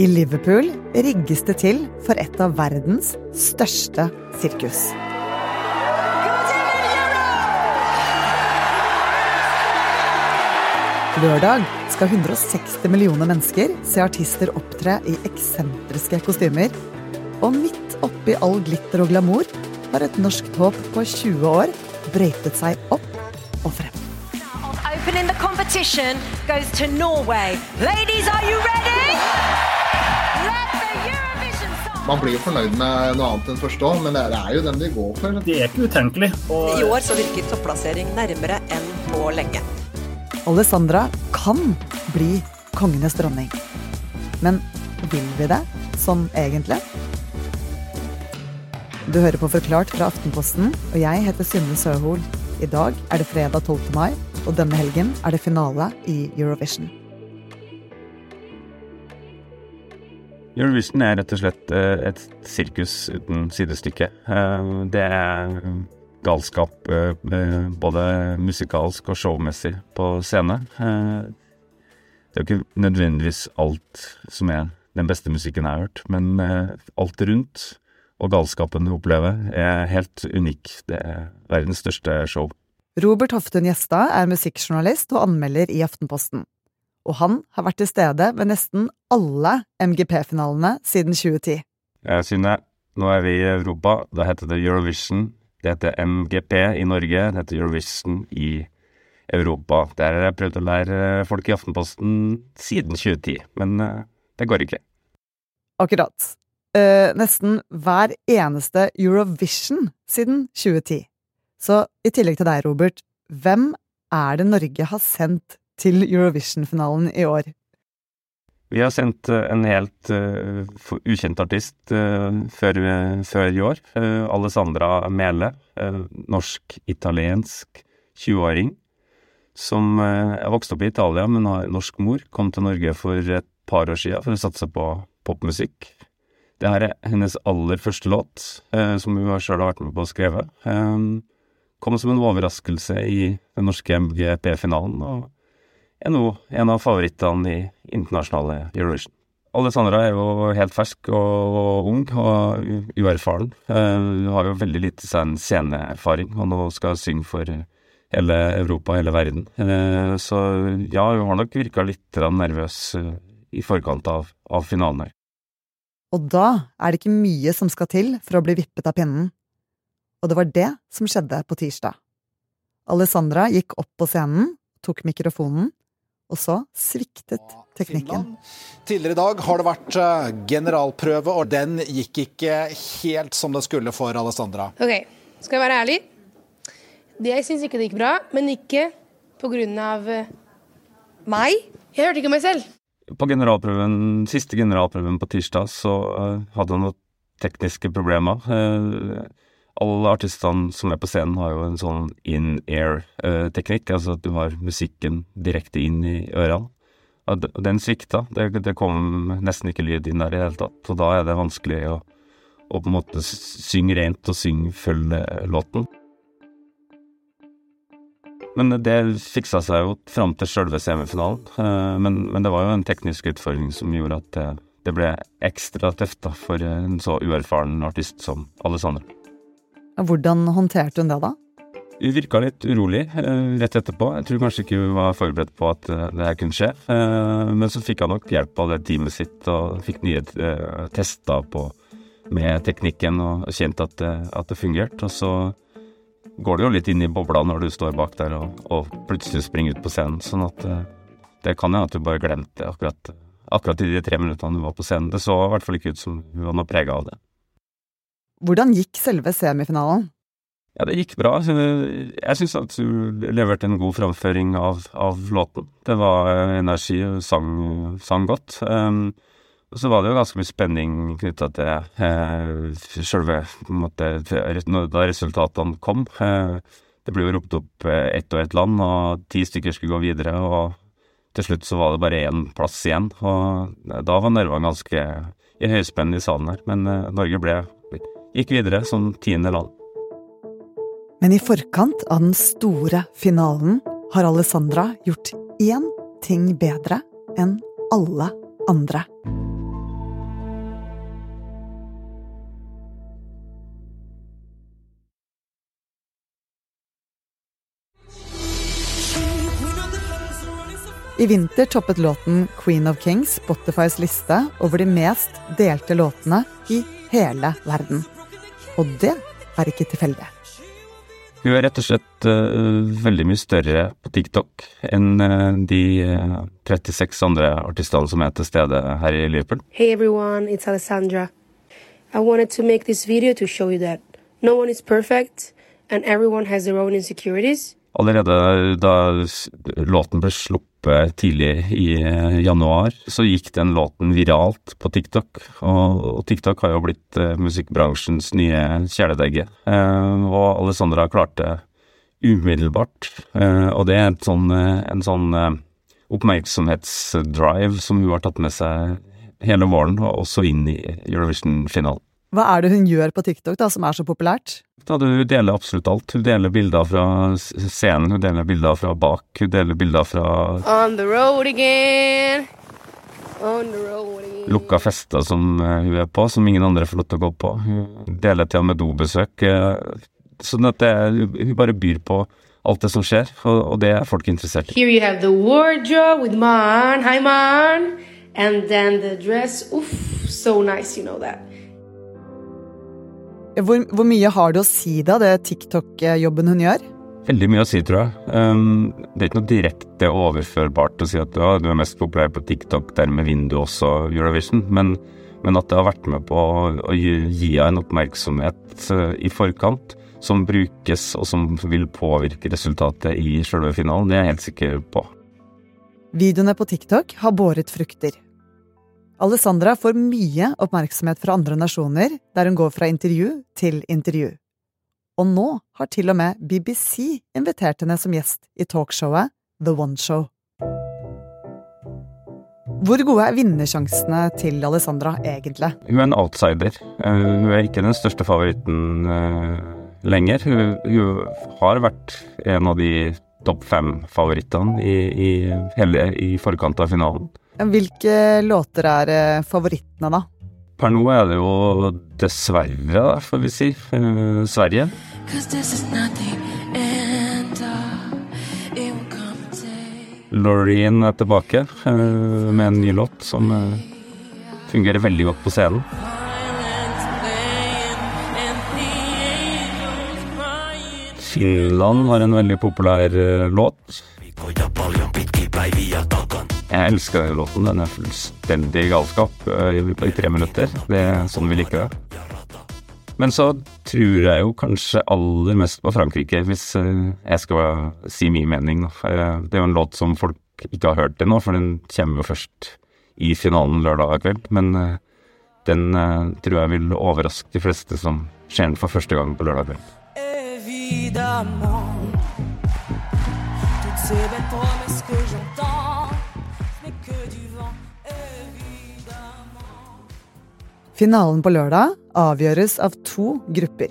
I Liverpool rigges det til for et av verdens største sirkus. Lørdag skal 160 millioner mennesker se artister opptre i eksentriske kostymer. Og midt oppi all glitter og glamour har et norsk håp på 20 år brøytet seg opp competition goes to Norway. Ladies, are you ready? Let the Eurovision song Man blir jo fornøyd med noe annet enn første år, men det er- det er jo den de går for. Det er ikke utenkelig. Og I år så virker topplassering nærmere enn på lenge. Alessandra kan bli kongenes dronning. Men vil vi det sånn egentlig? Du hører på Forklart fra Aftenposten, og jeg heter Synne Søhol. I dag er det fredag 12. mai, og denne helgen er det finale i Eurovision. Eurovision er rett og slett eh, et sirkus uten sidestykke. Eh, Det er galskap eh, både musikalsk og showmessig på scene. Det er jo ikke nødvendigvis alt som er den beste musikken jeg har hørt, men alt rundt og galskapen du opplever er helt unik. Det er verdens største show. Robert Hoftun Gjestad er musikkjournalist og anmelder i Aftenposten. Og han har vært til stede ved nesten alle MGP-finalene siden 2010. Jeg synes nå er vi i Europa. Da heter det Eurovision. Det heter MGP i Norge. Det heter Eurovision i Europa. Der har jeg prøvd å lære folk i Aftenposten siden 2010, men eh, det går ikke. Akkurat. Eh, nesten hver eneste Eurovision siden 2010. Så i tillegg til deg, Robert, hvem er det Norge har sendt til Eurovision-finalen i år? Vi har sendt eh, en helt uh, ukjent artist uh, før, før i år. Uh, Alessandra Mele, norsk-italiensk 20-åring som uh, vokst opp i Italia, men har norsk mor. Kom til Norge for et par år siden for å satse på popmusikk. Det her er hennes aller første låt, som hun sjøl har vært med på å skrive. Eh, kom som en overraskelse i den norske MGP-finalen, og er nå en av favorittene i internasjonale Eurovision. Alessandra er jo helt fersk og, og ung og uerfaren. Eh, Hun har jo veldig lite sånn sceneerfaring, og nå skal hun synge for hele Europa, hele verden. Eh, Så ja, hun har nok virka litt nervøs eh, i forkant av, av finalen her. Og da er det ikke mye som skal til for å bli vippet av pinnen. Og det var det som skjedde på tirsdag. Alessandra gikk opp på scenen, tok mikrofonen, og så sviktet teknikken. Tidligere i dag har det vært eh, generalprøve, og den gikk ikke helt som det skulle for Alessandra. Ok, skal jeg være ærlig? Det Jeg syns ikke det gikk bra, men ikke av eh, meg. Jeg hørte ikke meg selv. På generalprøven, siste generalprøven på tirsdag så eh, hadde hun noen tekniske problemer. Eh, alle artistene som er på scenen har jo en sånn in-air-teknikk, altså at du har musikken direkte inn i ørene. Og den svikta. Det, det kom nesten ikke lyd inn der i det hele tatt. Og da er det vanskelig å, å på en måte synge rent og synge følge låten. Men det fiksa seg jo fram til sjølve semifinalen. Eh, Men, men det var jo en teknisk utfordring som gjorde at det, det ble ekstra tøft da, for en så uerfaren artist som Alessandra. Hvordan håndterte hun det, da? Hun virka litt urolig eh, rett etterpå. Jeg tror kanskje ikke hun var forberedt på at eh, det her kunne skje. Eh, Men så fikk hun nok hjelp av det teamet sitt og fikk nye tester på, med teknikken og kjente at det, at det fungerte. Og så går det jo litt inn i bobla når du står bak der og, og plutselig springer ut på scenen. Sånn at det kan hende at du bare glemte akkurat, akkurat i de tre minuttene du var på scenen. Det så i hvert fall ikke ut som hun var noe prega av det. Hvordan gikk selve semifinalen? Ja, det gikk bra. Jeg syns at du leverte en god framføring av, av låten. Det var eh, energi, og sang, sang godt. Um, og så var det jo ganske mye spenning knytta til uh, sjølve Da resultatene kom. Eh, det ble jo ropt opp eh, ett og ett land, og ti stykker skulle gå videre. Og til slutt så var det bare én plass igjen. Og da var nervene ganske i høyspenn i salen her. Men eh, Norge ble, gikk videre som tiende land. Men i forkant av den store finalen har Alessandra gjort én ting bedre enn alle andre. I vinter toppet låten Queen of Kings Spotifys liste over de mest delte låtene i hele verden. Og det er ikke tilfeldig. Hun er rett og slett uh, veldig mye større på TikTok enn uh, de uh, 36 andre artistene som er til stede her i Liverpool. Hey everyone, it's Alessandra. I wanted to make this video to show you that no one is perfect and everyone has their own insecurities. Allerede da låten ble sluppet tidlig i eh, januar, så gikk den låten viralt på TikTok. Og, TikTok har jo blitt uh, musikkbransjens nye kjæledegge. Og Alessandra klarte umiddelbart, og det er sånn, en sånn oppmerksomhetsdrive som hun har tatt med seg hele våren, og også inn i Eurovision-finalen. Hva er det hun gjør på TikTok da, som er så populært? Da, hun deler absolutt alt. Hun deler bilder fra scenen, hun deler bilder fra bak, hun deler bilder fra On the road again. On the road again. Lukka fester som eh, hun er på, som ingen andre får lov til å gå på. Hun deler til og med dobesøk. Eh, sånn at det, hun bare byr på alt det som skjer, og, og det er folk interessert i. Here you have the wardrobe with Man. Hi, Man. And then the dress. uff, so nice, you know that. Hvor, hvor, mye har det å si, da, det TikTok-jobben hun gjør? Veldig mye å si, tror jeg. Um, det er ikke noe direkte overførbart å si at ja, du er mest populær på TikTok, dermed vinner du også Eurovision. Men, men, at det har vært med på å, å gi henne en oppmerksomhet uh, i forkant som brukes og som vil påvirke resultatet i selve finalen, det er jeg helt sikker på. Videoene på TikTok har båret frukter. Alessandra får mye oppmerksomhet fra andre nasjoner, der hun går fra intervju til intervju. Og nå har til og med BBC invitert henne som gjest i talkshowet The One Show. Hvor gode er vinnersjansene til Alessandra egentlig? Hun er en outsider. Eh, hun er ikke den største favoritten lenger. lenger. Hun, har vært en av de topp fem-favorittene i, i, i forkant av finalen. Hvilke låter er eh, favorittene, da? Per nå er det jo dessverre, får vi si, uh, Sverige. Loreen er tilbake uh, med en ny låt som fungerer veldig godt på scenen. Finland har en veldig populær låt. Jeg elsker denne låten. Den er fullstendig galskap uh, i, tre minutter. Det er sånn vi liker det. Men så tror jeg jo kanskje aller mest på Frankrike, hvis uh, jeg skal si min mening. Uh, det er jo en låt som folk ikke har hørt ennå, for den kommer jo først i finalen lørdag kveld. Men den tror jeg vil overraske de fleste som ser den for første gang på lørdag kveld. Évidemment, toutes ces belles Finalen på lørdag avgjøres av to grupper.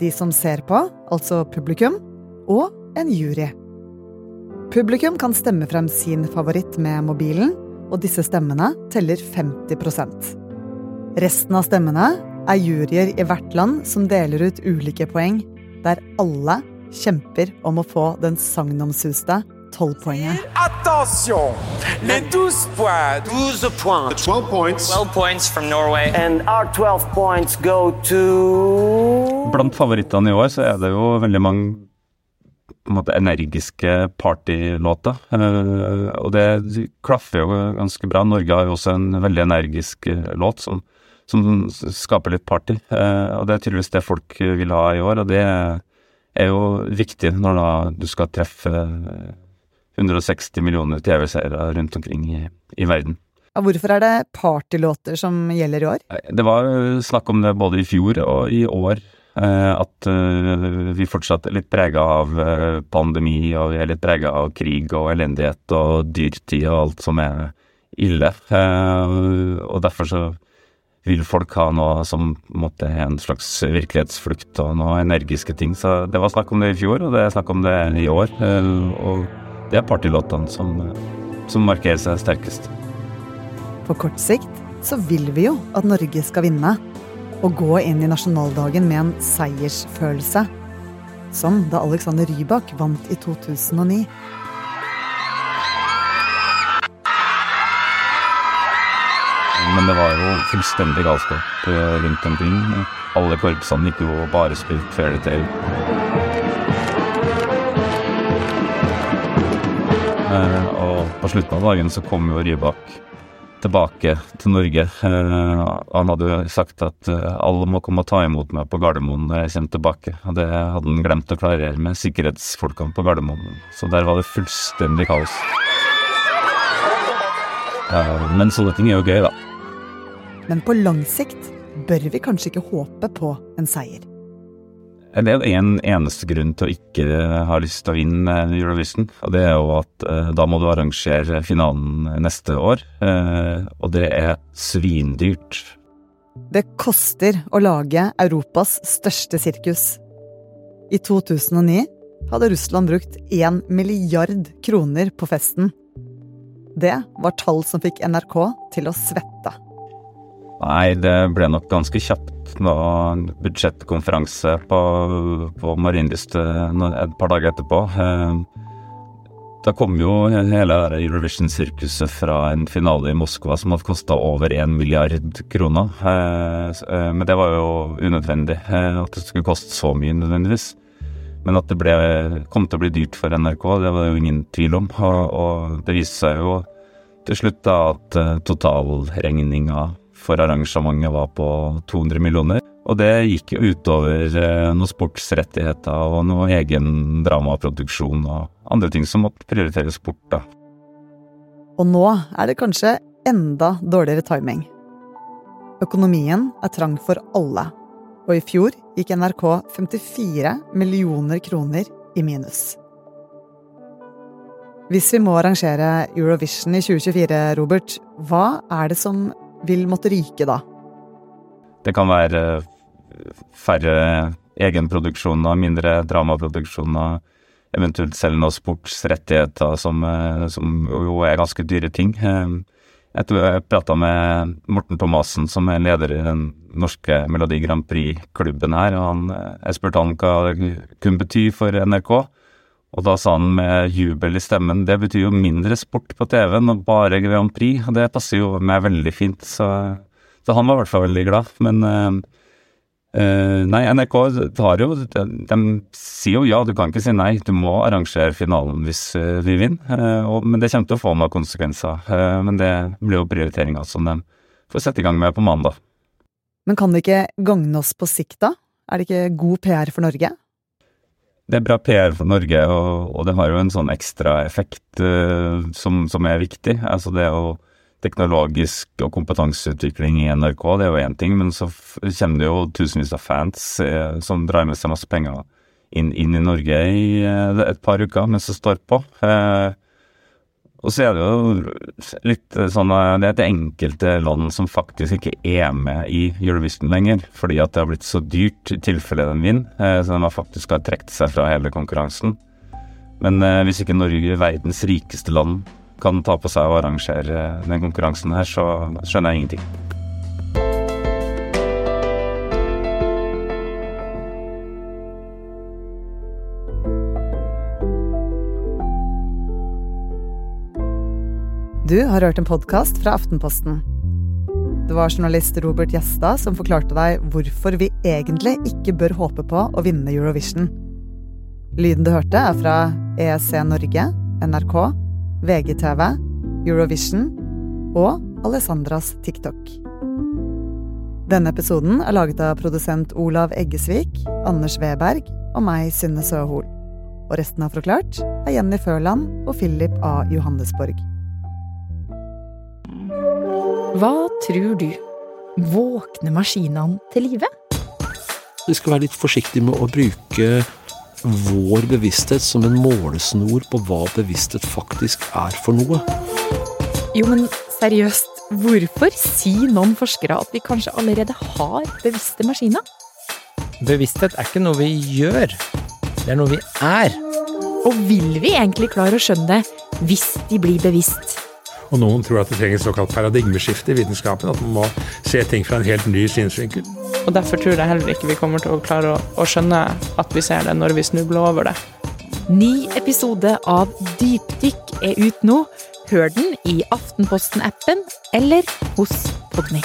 De som ser på, altså publikum, og en jury. Publikum kan stemme frem sin favoritt med mobilen, og disse stemmene teller 50% Resten av stemmene er juryer i hvert land som deler ut ulike poeng, der alle kjemper om å få den sagnomsuste tolvpoenget. Attention! Les 12 points. 12 points. 12 points. 12 points from Norway. And our 12 points go to Blant favorittene i år så er det jo veldig mange på en måte energiske partylåter. Uh, og det klaffer jo ganske bra. Norge har jo også en veldig energisk uh, låt som, som, skaper litt party. Uh, og det er tydeligvis det folk vil ha i år, og det er jo viktig når da du skal treffe 160 millioner TV-seere rundt omkring i, i verden. Hvorfor er det partylåter som gjelder i år? Det var snakk om det både i fjor og i år. Eh, at eh, vi fortsatt er litt prega av eh, pandemi, og vi er litt prega av krig og elendighet og dyrtid og alt som er ille. Og derfor så vil folk ha noe som måtte en slags virkelighetsflukt og noe energiske ting. Så det var snakk om det i fjor, og det er snakk om det i år. Og det er partylåtene som, som markerer seg sterkest. På kort sikt så vil vi jo at Norge skal vinne. Og gå inn i nasjonaldagen med en seiersfølelse. Som da Alexander Rybak vant i 2009. Men det var jo fullstendig galskap eh, rundt den omkring. Alle korpsene gikk jo bare spilt fair tale. På slutten av dagen så kom jo Rybak tilbake til Norge. Eh, han hadde jo sagt at eh, alle må komme og ta imot meg på Gardermoen når jeg kommer tilbake. Og det hadde han glemt å klarere med sikkerhetsfolkene på Gardermoen. Så der var det fullstendig kaos. Eh, men sånne ting er jo gøy, da. Men på lang sikt bør vi kanskje ikke håpe på en seier. Det er en eneste grunn til å ikke ha lyst til å vinne Eurovision. Og det er jo at eh, da må du arrangere finalen neste år. Eh, og det er svindyrt. Det koster å lage Europas største sirkus. I 2009 hadde Russland brukt én milliard kroner på festen. Det var tall som fikk NRK til å svette. Nei, det ble nok ganske kjapt da budsjettkonferanse på, på Marienlyst et par dager etterpå. Eh, Da kom jo hele Eurovision-sirkuset fra en finale i Moskva som hadde kosta over én milliard kroner. Eh, eh, Men det var jo unødvendig, eh, at det skulle koste så mye nødvendigvis. Men at det ble, kom til å bli dyrt for NRK, det var det jo ingen tvil om. Og, og det viste seg jo til slutt da at eh, totalregninga for arrangementet var på 200 millioner. Og det gikk jo utover eh, noen sportsrettigheter og noe egen dramaproduksjon og andre ting som måtte prioriteres bort, da. Og nå er det kanskje enda dårligere timing. Økonomien er trang for alle, og i fjor gikk NRK 54 millioner kroner i minus. Hvis vi må arrangere Eurovision i 2024, Robert, hva er det som vil måtte ryke da? Det kan være eh, færre egenproduksjoner, mindre dramaproduksjoner, eventuelt selv noen sportsrettigheter som, eh, som jo er ganske dyre ting. Eh, Jeg tror jeg prata med Morten Thomassen, som er leder i den norske Melodi Grand Prix-klubben her, og han, jeg spurte han hva det kunne bety for NRK. Og da sa han med jubel i stemmen det betyr jo mindre sport på TV-en og bare Grand Prix, og det passer jo meg veldig fint, så, så han var i hvert fall veldig glad. Men eh, nei, NRK tar jo de, de sier jo ja, du kan ikke si nei, du må arrangere finalen hvis eh, vi vinner. Uh, og, men det kommer til å få noen konsekvenser. Uh, men det blir jo prioriteringa som de får sette i gang med på mandag. Men kan det ikke gagne oss på sikt, da? Er det ikke god PR for Norge? Det er bra PR for Norge, og, og det har jo en sånn ekstra effekt eh, som, som er viktig. Altså det å teknologisk og kompetanseutvikling i NRK, det er jo én ting, men så kommer det jo tusenvis av fans eh, som drar med seg masse penger inn, inn i Norge i eh, et par uker mens det står på. Eh, og så er det jo litt sånn eh, Det er et enkelte land som faktisk ikke er med i Eurovision lenger, fordi at det har blitt så dyrt i tilfelle de vinner, eh, så de har faktisk har trukket seg fra hele konkurransen. Men eh, hvis ikke Norge, verdens rikeste land, kan ta på seg å arrangere den konkurransen her, så skjønner jeg ingenting. Du har hørt en podkast fra Aftenposten. Det var journalist Robert Gjestad som forklarte deg hvorfor vi egentlig ikke bør håpe på å vinne Eurovision. Lyden du hørte, er fra EEC Norge, NRK, VGTV, Eurovision og Alessandras TikTok. Denne episoden er laget av produsent Olav Eggesvik, Anders Weberg og meg, Synne Søhol. Og resten av Forklart er Jenny Førland og Philip A. Johannesborg. Hva tror du? Våkner maskinene til live? Vi skal være litt forsiktige med å bruke vår bevissthet som en målesnor på hva bevissthet faktisk er for noe. Jo, men seriøst, hvorfor sier noen forskere at vi kanskje allerede har bevisste maskiner? Bevissthet er ikke noe vi gjør, det er noe vi er. Og vil vi egentlig klare å skjønne det hvis de blir bevisst? Og noen tror at det trenger et såkalt paradigmeskifte i vitenskapen, at man må se ting fra en helt ny synsvinkel. Og Derfor tror jeg heller ikke vi kommer til å klare å, å skjønne at vi ser det når vi snubler over det. Ny episode av Dypdykk er ut nå. Hør den i Aftenposten-appen eller hos Podmy.